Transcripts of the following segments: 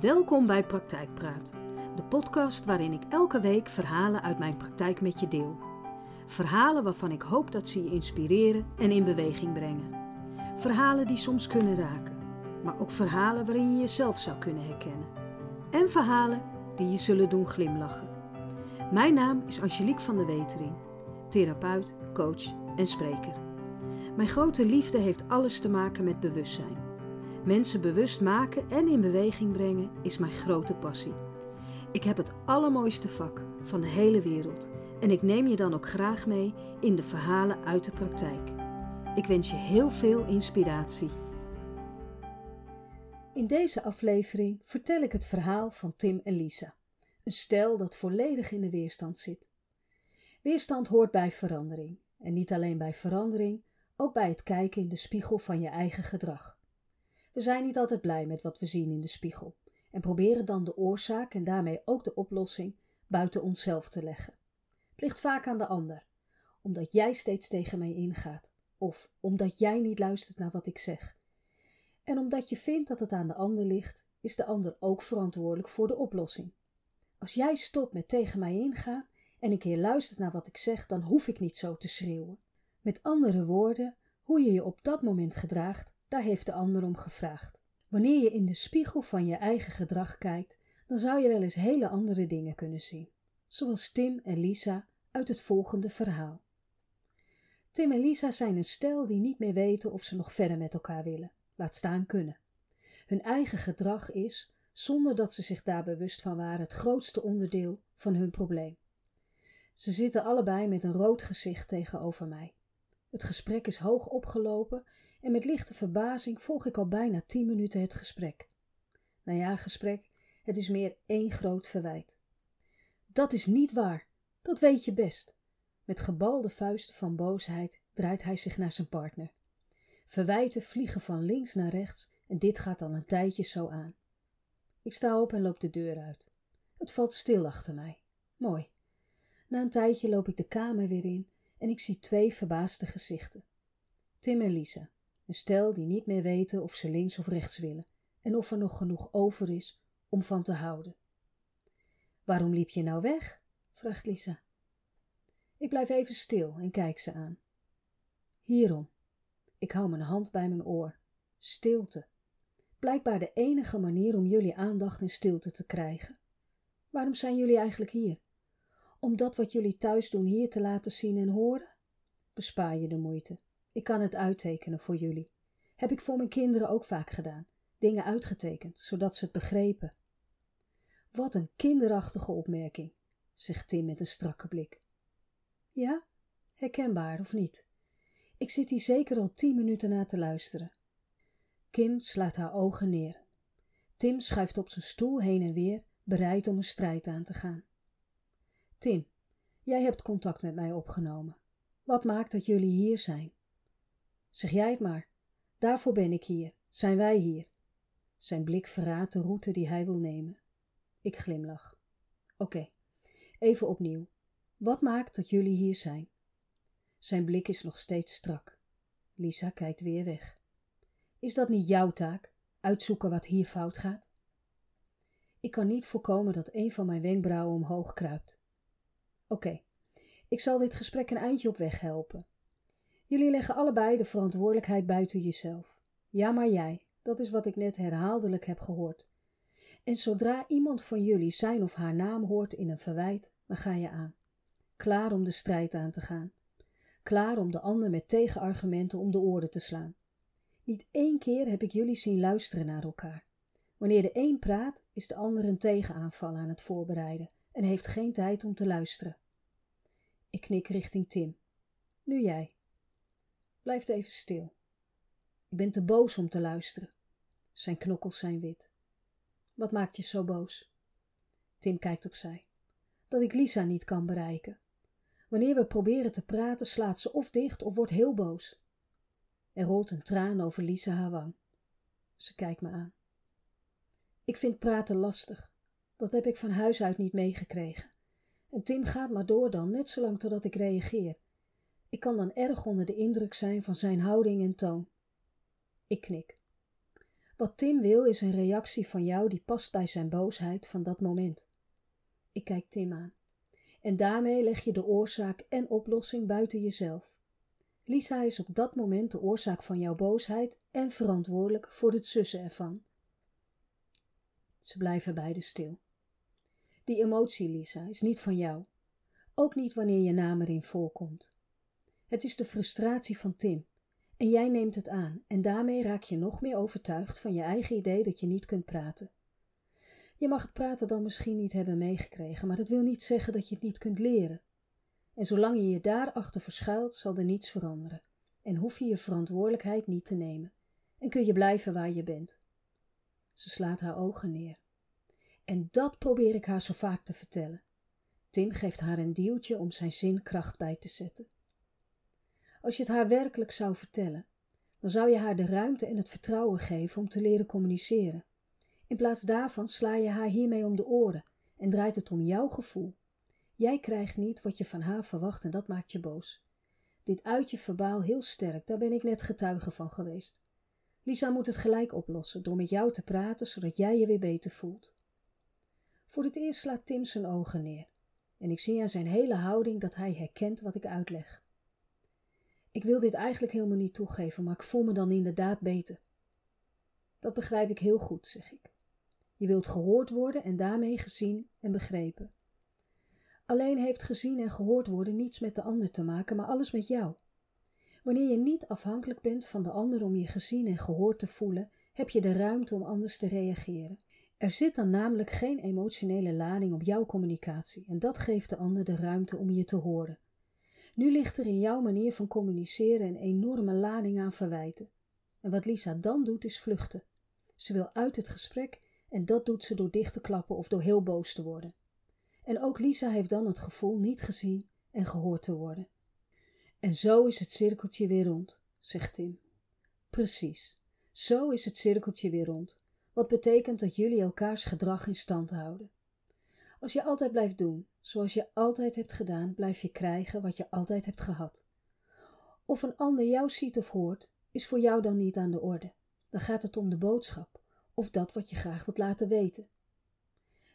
Welkom bij Praktijkpraat, de podcast waarin ik elke week verhalen uit mijn praktijk met je deel. Verhalen waarvan ik hoop dat ze je inspireren en in beweging brengen. Verhalen die soms kunnen raken, maar ook verhalen waarin je jezelf zou kunnen herkennen. En verhalen die je zullen doen glimlachen. Mijn naam is Angelique van der Wetering, therapeut, coach en spreker. Mijn grote liefde heeft alles te maken met bewustzijn. Mensen bewust maken en in beweging brengen is mijn grote passie. Ik heb het allermooiste vak van de hele wereld en ik neem je dan ook graag mee in de verhalen uit de praktijk. Ik wens je heel veel inspiratie. In deze aflevering vertel ik het verhaal van Tim en Lisa, een stel dat volledig in de weerstand zit. Weerstand hoort bij verandering en niet alleen bij verandering, ook bij het kijken in de spiegel van je eigen gedrag. We zijn niet altijd blij met wat we zien in de spiegel en proberen dan de oorzaak en daarmee ook de oplossing buiten onszelf te leggen. Het ligt vaak aan de ander, omdat jij steeds tegen mij ingaat, of omdat jij niet luistert naar wat ik zeg. En omdat je vindt dat het aan de ander ligt, is de ander ook verantwoordelijk voor de oplossing. Als jij stopt met tegen mij ingaan en een keer luistert naar wat ik zeg, dan hoef ik niet zo te schreeuwen. Met andere woorden, hoe je je op dat moment gedraagt, daar heeft de ander om gevraagd. Wanneer je in de spiegel van je eigen gedrag kijkt, dan zou je wel eens hele andere dingen kunnen zien. Zoals Tim en Lisa uit het volgende verhaal. Tim en Lisa zijn een stel die niet meer weten of ze nog verder met elkaar willen, laat staan kunnen. Hun eigen gedrag is, zonder dat ze zich daar bewust van waren, het grootste onderdeel van hun probleem. Ze zitten allebei met een rood gezicht tegenover mij. Het gesprek is hoog opgelopen en met lichte verbazing volg ik al bijna tien minuten het gesprek. Nou ja, gesprek, het is meer één groot verwijt. Dat is niet waar, dat weet je best. Met gebalde vuisten van boosheid draait hij zich naar zijn partner. Verwijten vliegen van links naar rechts en dit gaat al een tijdje zo aan. Ik sta op en loop de deur uit. Het valt stil achter mij. Mooi. Na een tijdje loop ik de kamer weer in en ik zie twee verbaasde gezichten. Tim en Lisa, een stel die niet meer weten of ze links of rechts willen en of er nog genoeg over is om van te houden. Waarom liep je nou weg? vraagt Lisa. Ik blijf even stil en kijk ze aan. Hierom. Ik hou mijn hand bij mijn oor. Stilte. Blijkbaar de enige manier om jullie aandacht en stilte te krijgen. Waarom zijn jullie eigenlijk hier? Om dat wat jullie thuis doen hier te laten zien en horen? Bespaar je de moeite. Ik kan het uittekenen voor jullie. Heb ik voor mijn kinderen ook vaak gedaan. Dingen uitgetekend, zodat ze het begrepen. Wat een kinderachtige opmerking, zegt Tim met een strakke blik. Ja, herkenbaar of niet? Ik zit hier zeker al tien minuten naar te luisteren. Kim slaat haar ogen neer. Tim schuift op zijn stoel heen en weer, bereid om een strijd aan te gaan. Tim, jij hebt contact met mij opgenomen. Wat maakt dat jullie hier zijn? Zeg jij het maar. Daarvoor ben ik hier. Zijn wij hier? Zijn blik verraadt de route die hij wil nemen. Ik glimlach. Oké, even opnieuw. Wat maakt dat jullie hier zijn? Zijn blik is nog steeds strak. Lisa kijkt weer weg. Is dat niet jouw taak? Uitzoeken wat hier fout gaat? Ik kan niet voorkomen dat een van mijn wenkbrauwen omhoog kruipt. Oké, ik zal dit gesprek een eindje op weg helpen. Jullie leggen allebei de verantwoordelijkheid buiten jezelf. Ja, maar jij, dat is wat ik net herhaaldelijk heb gehoord. En zodra iemand van jullie zijn of haar naam hoort in een verwijt, dan ga je aan. Klaar om de strijd aan te gaan. Klaar om de ander met tegenargumenten om de oren te slaan. Niet één keer heb ik jullie zien luisteren naar elkaar. Wanneer de een praat, is de ander een tegenaanval aan het voorbereiden en heeft geen tijd om te luisteren. Ik knik richting Tim. Nu jij. Blijf even stil. Ik ben te boos om te luisteren. Zijn knokkels zijn wit. Wat maakt je zo boos? Tim kijkt opzij. Dat ik Lisa niet kan bereiken. Wanneer we proberen te praten, slaat ze of dicht of wordt heel boos. Er rolt een traan over Lisa haar wang. Ze kijkt me aan. Ik vind praten lastig. Dat heb ik van huis uit niet meegekregen. En Tim gaat maar door dan, net zolang totdat ik reageer. Ik kan dan erg onder de indruk zijn van zijn houding en toon. Ik knik. Wat Tim wil is een reactie van jou die past bij zijn boosheid van dat moment. Ik kijk Tim aan. En daarmee leg je de oorzaak en oplossing buiten jezelf. Lisa is op dat moment de oorzaak van jouw boosheid en verantwoordelijk voor het sussen ervan. Ze blijven beide stil. Die emotie, Lisa, is niet van jou. Ook niet wanneer je naam erin voorkomt. Het is de frustratie van Tim. En jij neemt het aan en daarmee raak je nog meer overtuigd van je eigen idee dat je niet kunt praten. Je mag het praten dan misschien niet hebben meegekregen, maar dat wil niet zeggen dat je het niet kunt leren. En zolang je je daarachter verschuilt, zal er niets veranderen. En hoef je je verantwoordelijkheid niet te nemen. En kun je blijven waar je bent. Ze slaat haar ogen neer. En dat probeer ik haar zo vaak te vertellen. Tim geeft haar een duwtje om zijn zin kracht bij te zetten. Als je het haar werkelijk zou vertellen, dan zou je haar de ruimte en het vertrouwen geven om te leren communiceren. In plaats daarvan sla je haar hiermee om de oren en draait het om jouw gevoel. Jij krijgt niet wat je van haar verwacht en dat maakt je boos. Dit uit je verbaal heel sterk, daar ben ik net getuige van geweest. Lisa moet het gelijk oplossen door met jou te praten, zodat jij je weer beter voelt. Voor het eerst slaat Tim zijn ogen neer en ik zie aan zijn hele houding dat hij herkent wat ik uitleg. Ik wil dit eigenlijk helemaal niet toegeven, maar ik voel me dan inderdaad beter. Dat begrijp ik heel goed, zeg ik. Je wilt gehoord worden en daarmee gezien en begrepen. Alleen heeft gezien en gehoord worden niets met de ander te maken, maar alles met jou. Wanneer je niet afhankelijk bent van de ander om je gezien en gehoord te voelen, heb je de ruimte om anders te reageren. Er zit dan namelijk geen emotionele lading op jouw communicatie en dat geeft de ander de ruimte om je te horen. Nu ligt er in jouw manier van communiceren een enorme lading aan verwijten. En wat Lisa dan doet is vluchten. Ze wil uit het gesprek en dat doet ze door dicht te klappen of door heel boos te worden. En ook Lisa heeft dan het gevoel niet gezien en gehoord te worden. En zo is het cirkeltje weer rond, zegt Tim. Precies, zo is het cirkeltje weer rond, wat betekent dat jullie elkaars gedrag in stand houden. Als je altijd blijft doen zoals je altijd hebt gedaan, blijf je krijgen wat je altijd hebt gehad. Of een ander jou ziet of hoort, is voor jou dan niet aan de orde. Dan gaat het om de boodschap of dat wat je graag wilt laten weten.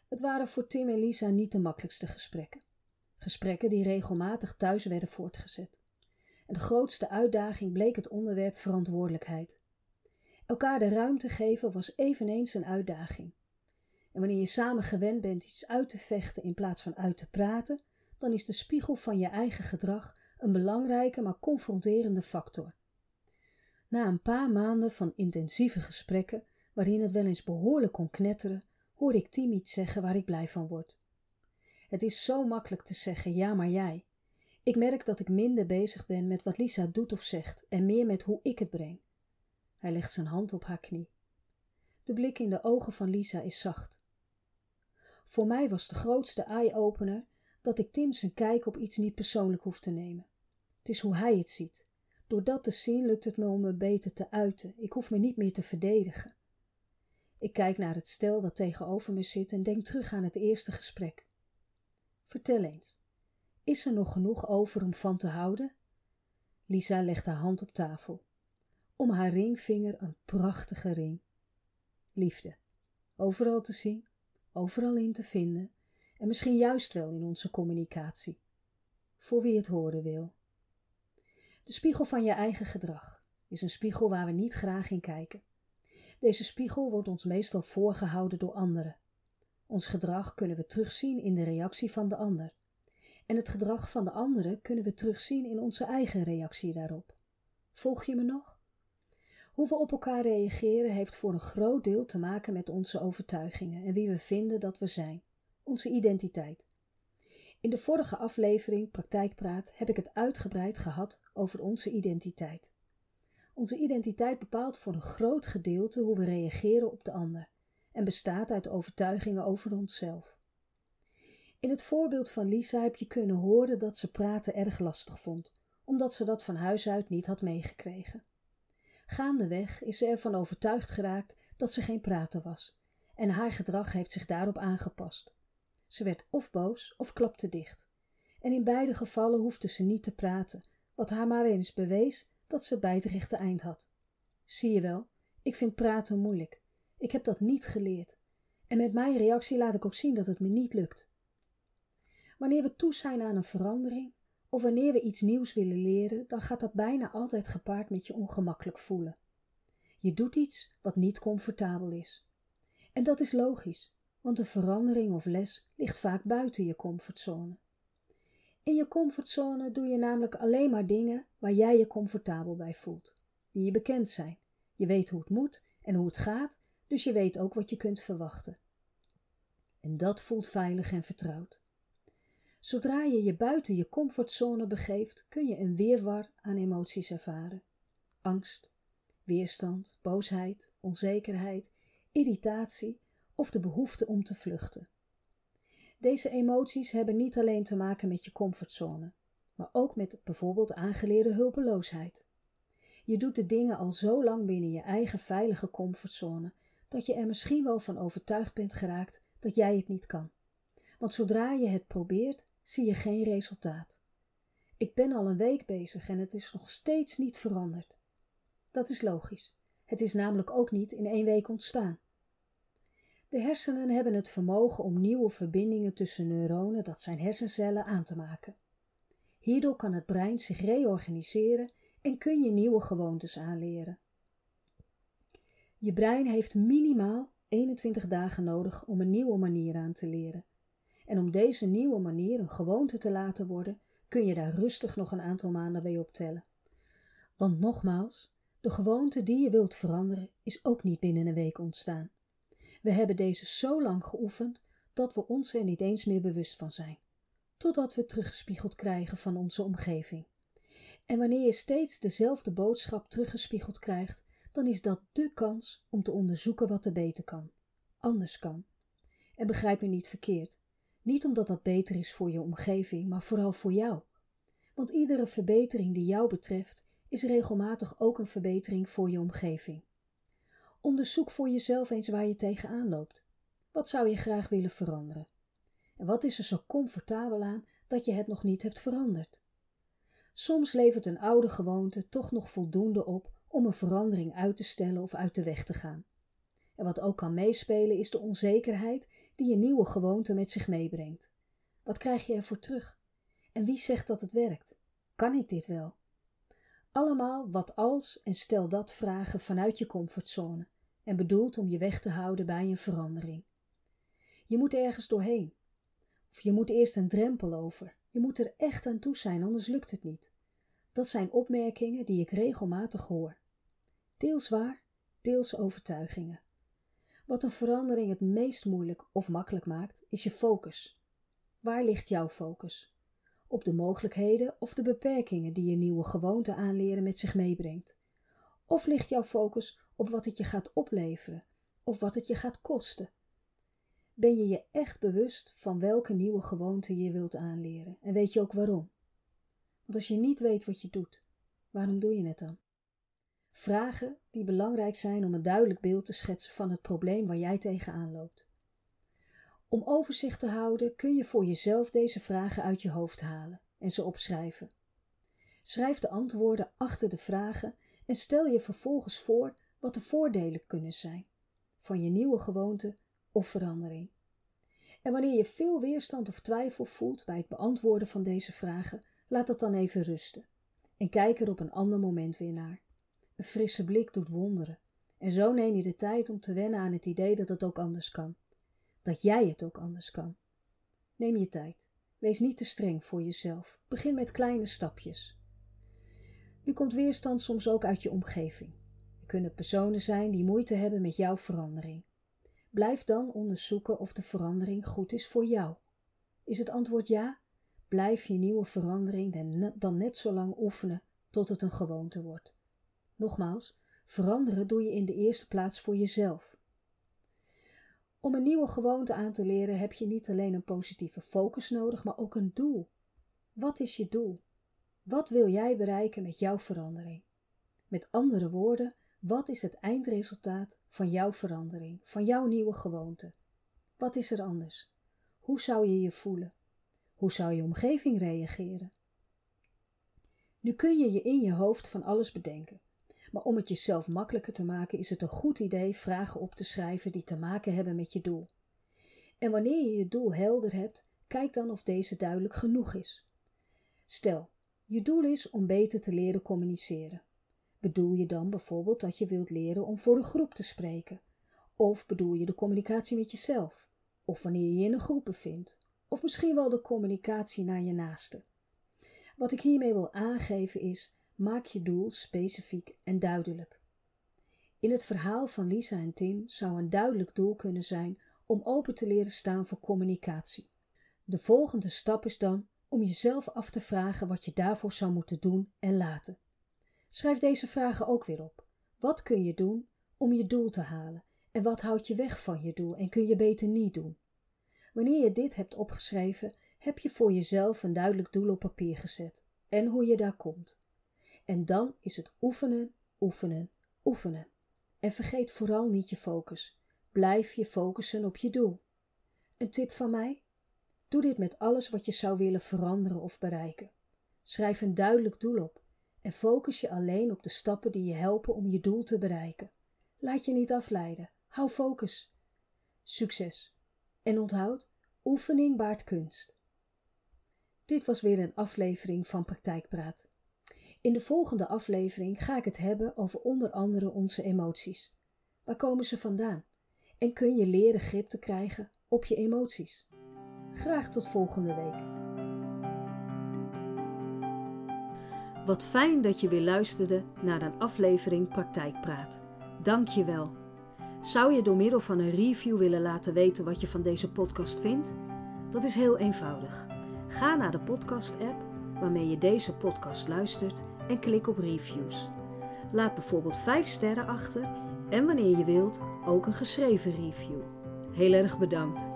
Het waren voor Tim en Lisa niet de makkelijkste gesprekken. Gesprekken die regelmatig thuis werden voortgezet. En de grootste uitdaging bleek het onderwerp verantwoordelijkheid. Elkaar de ruimte geven was eveneens een uitdaging. En wanneer je samen gewend bent iets uit te vechten in plaats van uit te praten, dan is de spiegel van je eigen gedrag een belangrijke maar confronterende factor. Na een paar maanden van intensieve gesprekken, waarin het wel eens behoorlijk kon knetteren, hoorde ik Tim iets zeggen waar ik blij van word. Het is zo makkelijk te zeggen ja, maar jij. Ik merk dat ik minder bezig ben met wat Lisa doet of zegt en meer met hoe ik het breng. Hij legt zijn hand op haar knie. De blik in de ogen van Lisa is zacht. Voor mij was de grootste eye-opener dat ik Tim zijn kijk op iets niet persoonlijk hoef te nemen. Het is hoe hij het ziet. Door dat te zien lukt het me om me beter te uiten. Ik hoef me niet meer te verdedigen. Ik kijk naar het stel dat tegenover me zit en denk terug aan het eerste gesprek. Vertel eens, is er nog genoeg over om van te houden? Lisa legt haar hand op tafel. Om haar ringvinger een prachtige ring. Liefde. Overal te zien, overal in te vinden en misschien juist wel in onze communicatie. Voor wie het horen wil. De spiegel van je eigen gedrag is een spiegel waar we niet graag in kijken. Deze spiegel wordt ons meestal voorgehouden door anderen. Ons gedrag kunnen we terugzien in de reactie van de ander. En het gedrag van de anderen kunnen we terugzien in onze eigen reactie daarop. Volg je me nog? Hoe we op elkaar reageren heeft voor een groot deel te maken met onze overtuigingen en wie we vinden dat we zijn, onze identiteit. In de vorige aflevering Praktijkpraat heb ik het uitgebreid gehad over onze identiteit. Onze identiteit bepaalt voor een groot gedeelte hoe we reageren op de ander en bestaat uit overtuigingen over onszelf. In het voorbeeld van Lisa heb je kunnen horen dat ze praten erg lastig vond, omdat ze dat van huis uit niet had meegekregen. Gaandeweg is ze ervan overtuigd geraakt dat ze geen prater was, en haar gedrag heeft zich daarop aangepast. Ze werd of boos of klapte dicht. En in beide gevallen hoefde ze niet te praten, wat haar maar eens bewees dat ze het bij het rechte eind had. Zie je wel, ik vind praten moeilijk. Ik heb dat niet geleerd. En met mijn reactie laat ik ook zien dat het me niet lukt. Wanneer we toe zijn aan een verandering, of wanneer we iets nieuws willen leren, dan gaat dat bijna altijd gepaard met je ongemakkelijk voelen. Je doet iets wat niet comfortabel is. En dat is logisch, want een verandering of les ligt vaak buiten je comfortzone. In je comfortzone doe je namelijk alleen maar dingen waar jij je comfortabel bij voelt, die je bekend zijn. Je weet hoe het moet en hoe het gaat, dus je weet ook wat je kunt verwachten. En dat voelt veilig en vertrouwd. Zodra je je buiten je comfortzone begeeft, kun je een weerwar aan emoties ervaren. Angst, weerstand, boosheid, onzekerheid, irritatie of de behoefte om te vluchten. Deze emoties hebben niet alleen te maken met je comfortzone, maar ook met bijvoorbeeld aangeleerde hulpeloosheid. Je doet de dingen al zo lang binnen je eigen veilige comfortzone dat je er misschien wel van overtuigd bent geraakt dat jij het niet kan. Want zodra je het probeert, zie je geen resultaat. Ik ben al een week bezig en het is nog steeds niet veranderd. Dat is logisch. Het is namelijk ook niet in één week ontstaan. De hersenen hebben het vermogen om nieuwe verbindingen tussen neuronen, dat zijn hersencellen, aan te maken. Hierdoor kan het brein zich reorganiseren en kun je nieuwe gewoontes aanleren. Je brein heeft minimaal 21 dagen nodig om een nieuwe manier aan te leren. En om deze nieuwe manier een gewoonte te laten worden, kun je daar rustig nog een aantal maanden bij optellen. Want nogmaals, de gewoonte die je wilt veranderen is ook niet binnen een week ontstaan. We hebben deze zo lang geoefend dat we ons er niet eens meer bewust van zijn, totdat we teruggespiegeld krijgen van onze omgeving. En wanneer je steeds dezelfde boodschap teruggespiegeld krijgt, dan is dat de kans om te onderzoeken wat er beter kan, anders kan. En begrijp me niet verkeerd, niet omdat dat beter is voor je omgeving, maar vooral voor jou. Want iedere verbetering die jou betreft is regelmatig ook een verbetering voor je omgeving. Onderzoek voor jezelf eens waar je tegenaan loopt. Wat zou je graag willen veranderen? En wat is er zo comfortabel aan dat je het nog niet hebt veranderd? Soms levert een oude gewoonte toch nog voldoende op om een verandering uit te stellen of uit de weg te gaan. En wat ook kan meespelen is de onzekerheid die je nieuwe gewoonte met zich meebrengt. Wat krijg je ervoor terug? En wie zegt dat het werkt? Kan ik dit wel? Allemaal wat als en stel dat vragen vanuit je comfortzone en bedoeld om je weg te houden bij een verandering. Je moet ergens doorheen. Of je moet eerst een drempel over. Je moet er echt aan toe zijn, anders lukt het niet. Dat zijn opmerkingen die ik regelmatig hoor. Deels waar, deels overtuigingen. Wat een verandering het meest moeilijk of makkelijk maakt, is je focus. Waar ligt jouw focus? Op de mogelijkheden of de beperkingen die je nieuwe gewoonte aanleren met zich meebrengt? Of ligt jouw focus op wat het je gaat opleveren of wat het je gaat kosten? Ben je je echt bewust van welke nieuwe gewoonte je wilt aanleren en weet je ook waarom? Want als je niet weet wat je doet, waarom doe je het dan? Vragen die belangrijk zijn om een duidelijk beeld te schetsen van het probleem waar jij tegenaan loopt. Om overzicht te houden kun je voor jezelf deze vragen uit je hoofd halen en ze opschrijven. Schrijf de antwoorden achter de vragen en stel je vervolgens voor wat de voordelen kunnen zijn van je nieuwe gewoonte of verandering. En wanneer je veel weerstand of twijfel voelt bij het beantwoorden van deze vragen, laat dat dan even rusten en kijk er op een ander moment weer naar. Een frisse blik doet wonderen. En zo neem je de tijd om te wennen aan het idee dat het ook anders kan. Dat jij het ook anders kan. Neem je tijd. Wees niet te streng voor jezelf. Begin met kleine stapjes. Nu komt weerstand soms ook uit je omgeving. Er kunnen personen zijn die moeite hebben met jouw verandering. Blijf dan onderzoeken of de verandering goed is voor jou. Is het antwoord ja? Blijf je nieuwe verandering dan net zo lang oefenen tot het een gewoonte wordt. Nogmaals, veranderen doe je in de eerste plaats voor jezelf. Om een nieuwe gewoonte aan te leren heb je niet alleen een positieve focus nodig, maar ook een doel. Wat is je doel? Wat wil jij bereiken met jouw verandering? Met andere woorden, wat is het eindresultaat van jouw verandering, van jouw nieuwe gewoonte? Wat is er anders? Hoe zou je je voelen? Hoe zou je omgeving reageren? Nu kun je je in je hoofd van alles bedenken. Maar om het jezelf makkelijker te maken, is het een goed idee vragen op te schrijven die te maken hebben met je doel. En wanneer je je doel helder hebt, kijk dan of deze duidelijk genoeg is. Stel, je doel is om beter te leren communiceren. Bedoel je dan bijvoorbeeld dat je wilt leren om voor een groep te spreken? Of bedoel je de communicatie met jezelf? Of wanneer je je in een groep bevindt? Of misschien wel de communicatie naar je naaste? Wat ik hiermee wil aangeven is: maak je doel specifiek en duidelijk. In het verhaal van Lisa en Tim zou een duidelijk doel kunnen zijn om open te leren staan voor communicatie. De volgende stap is dan om jezelf af te vragen wat je daarvoor zou moeten doen en laten. Schrijf deze vragen ook weer op. Wat kun je doen om je doel te halen en wat houdt je weg van je doel en kun je beter niet doen? Wanneer je dit hebt opgeschreven, heb je voor jezelf een duidelijk doel op papier gezet en hoe je daar komt. En dan is het oefenen, oefenen, oefenen. En vergeet vooral niet je focus. Blijf je focussen op je doel. Een tip van mij? Doe dit met alles wat je zou willen veranderen of bereiken. Schrijf een duidelijk doel op en focus je alleen op de stappen die je helpen om je doel te bereiken. Laat je niet afleiden. Hou focus. Succes. En onthoud, oefening baart kunst. Dit was weer een aflevering van Praktijkpraat. In de volgende aflevering ga ik het hebben over onder andere onze emoties. Waar komen ze vandaan? En kun je leren grip te krijgen op je emoties? Graag tot volgende week. Wat fijn dat je weer luisterde naar een aflevering Praktijkpraat. Dank je wel. Zou je door middel van een review willen laten weten wat je van deze podcast vindt? Dat is heel eenvoudig. Ga naar de podcast-app waarmee je deze podcast luistert en klik op reviews. Laat bijvoorbeeld 5 sterren achter en wanneer je wilt ook een geschreven review. Heel erg bedankt.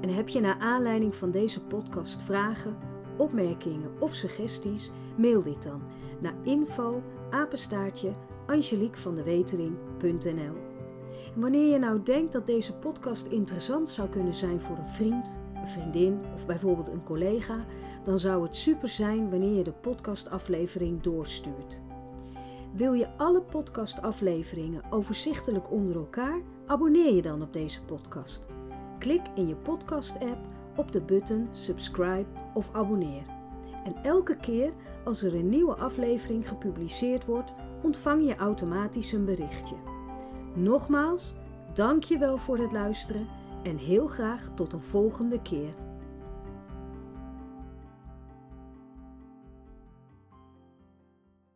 En heb je naar aanleiding van deze podcast vragen, opmerkingen of suggesties? Mail dit dan naar info apenstaartje angeliekvandewetering.nl En wanneer je nou denkt dat deze podcast interessant zou kunnen zijn voor een vriend, een vriendin of bijvoorbeeld een collega, dan zou het super zijn wanneer je de podcastaflevering doorstuurt. Wil je alle podcastafleveringen overzichtelijk onder elkaar? Abonneer je dan op deze podcast. Klik in je podcast-app op de button subscribe of abonneer. En elke keer als er een nieuwe aflevering gepubliceerd wordt, ontvang je automatisch een berichtje. Nogmaals, dank je wel voor het luisteren en heel graag tot een volgende keer.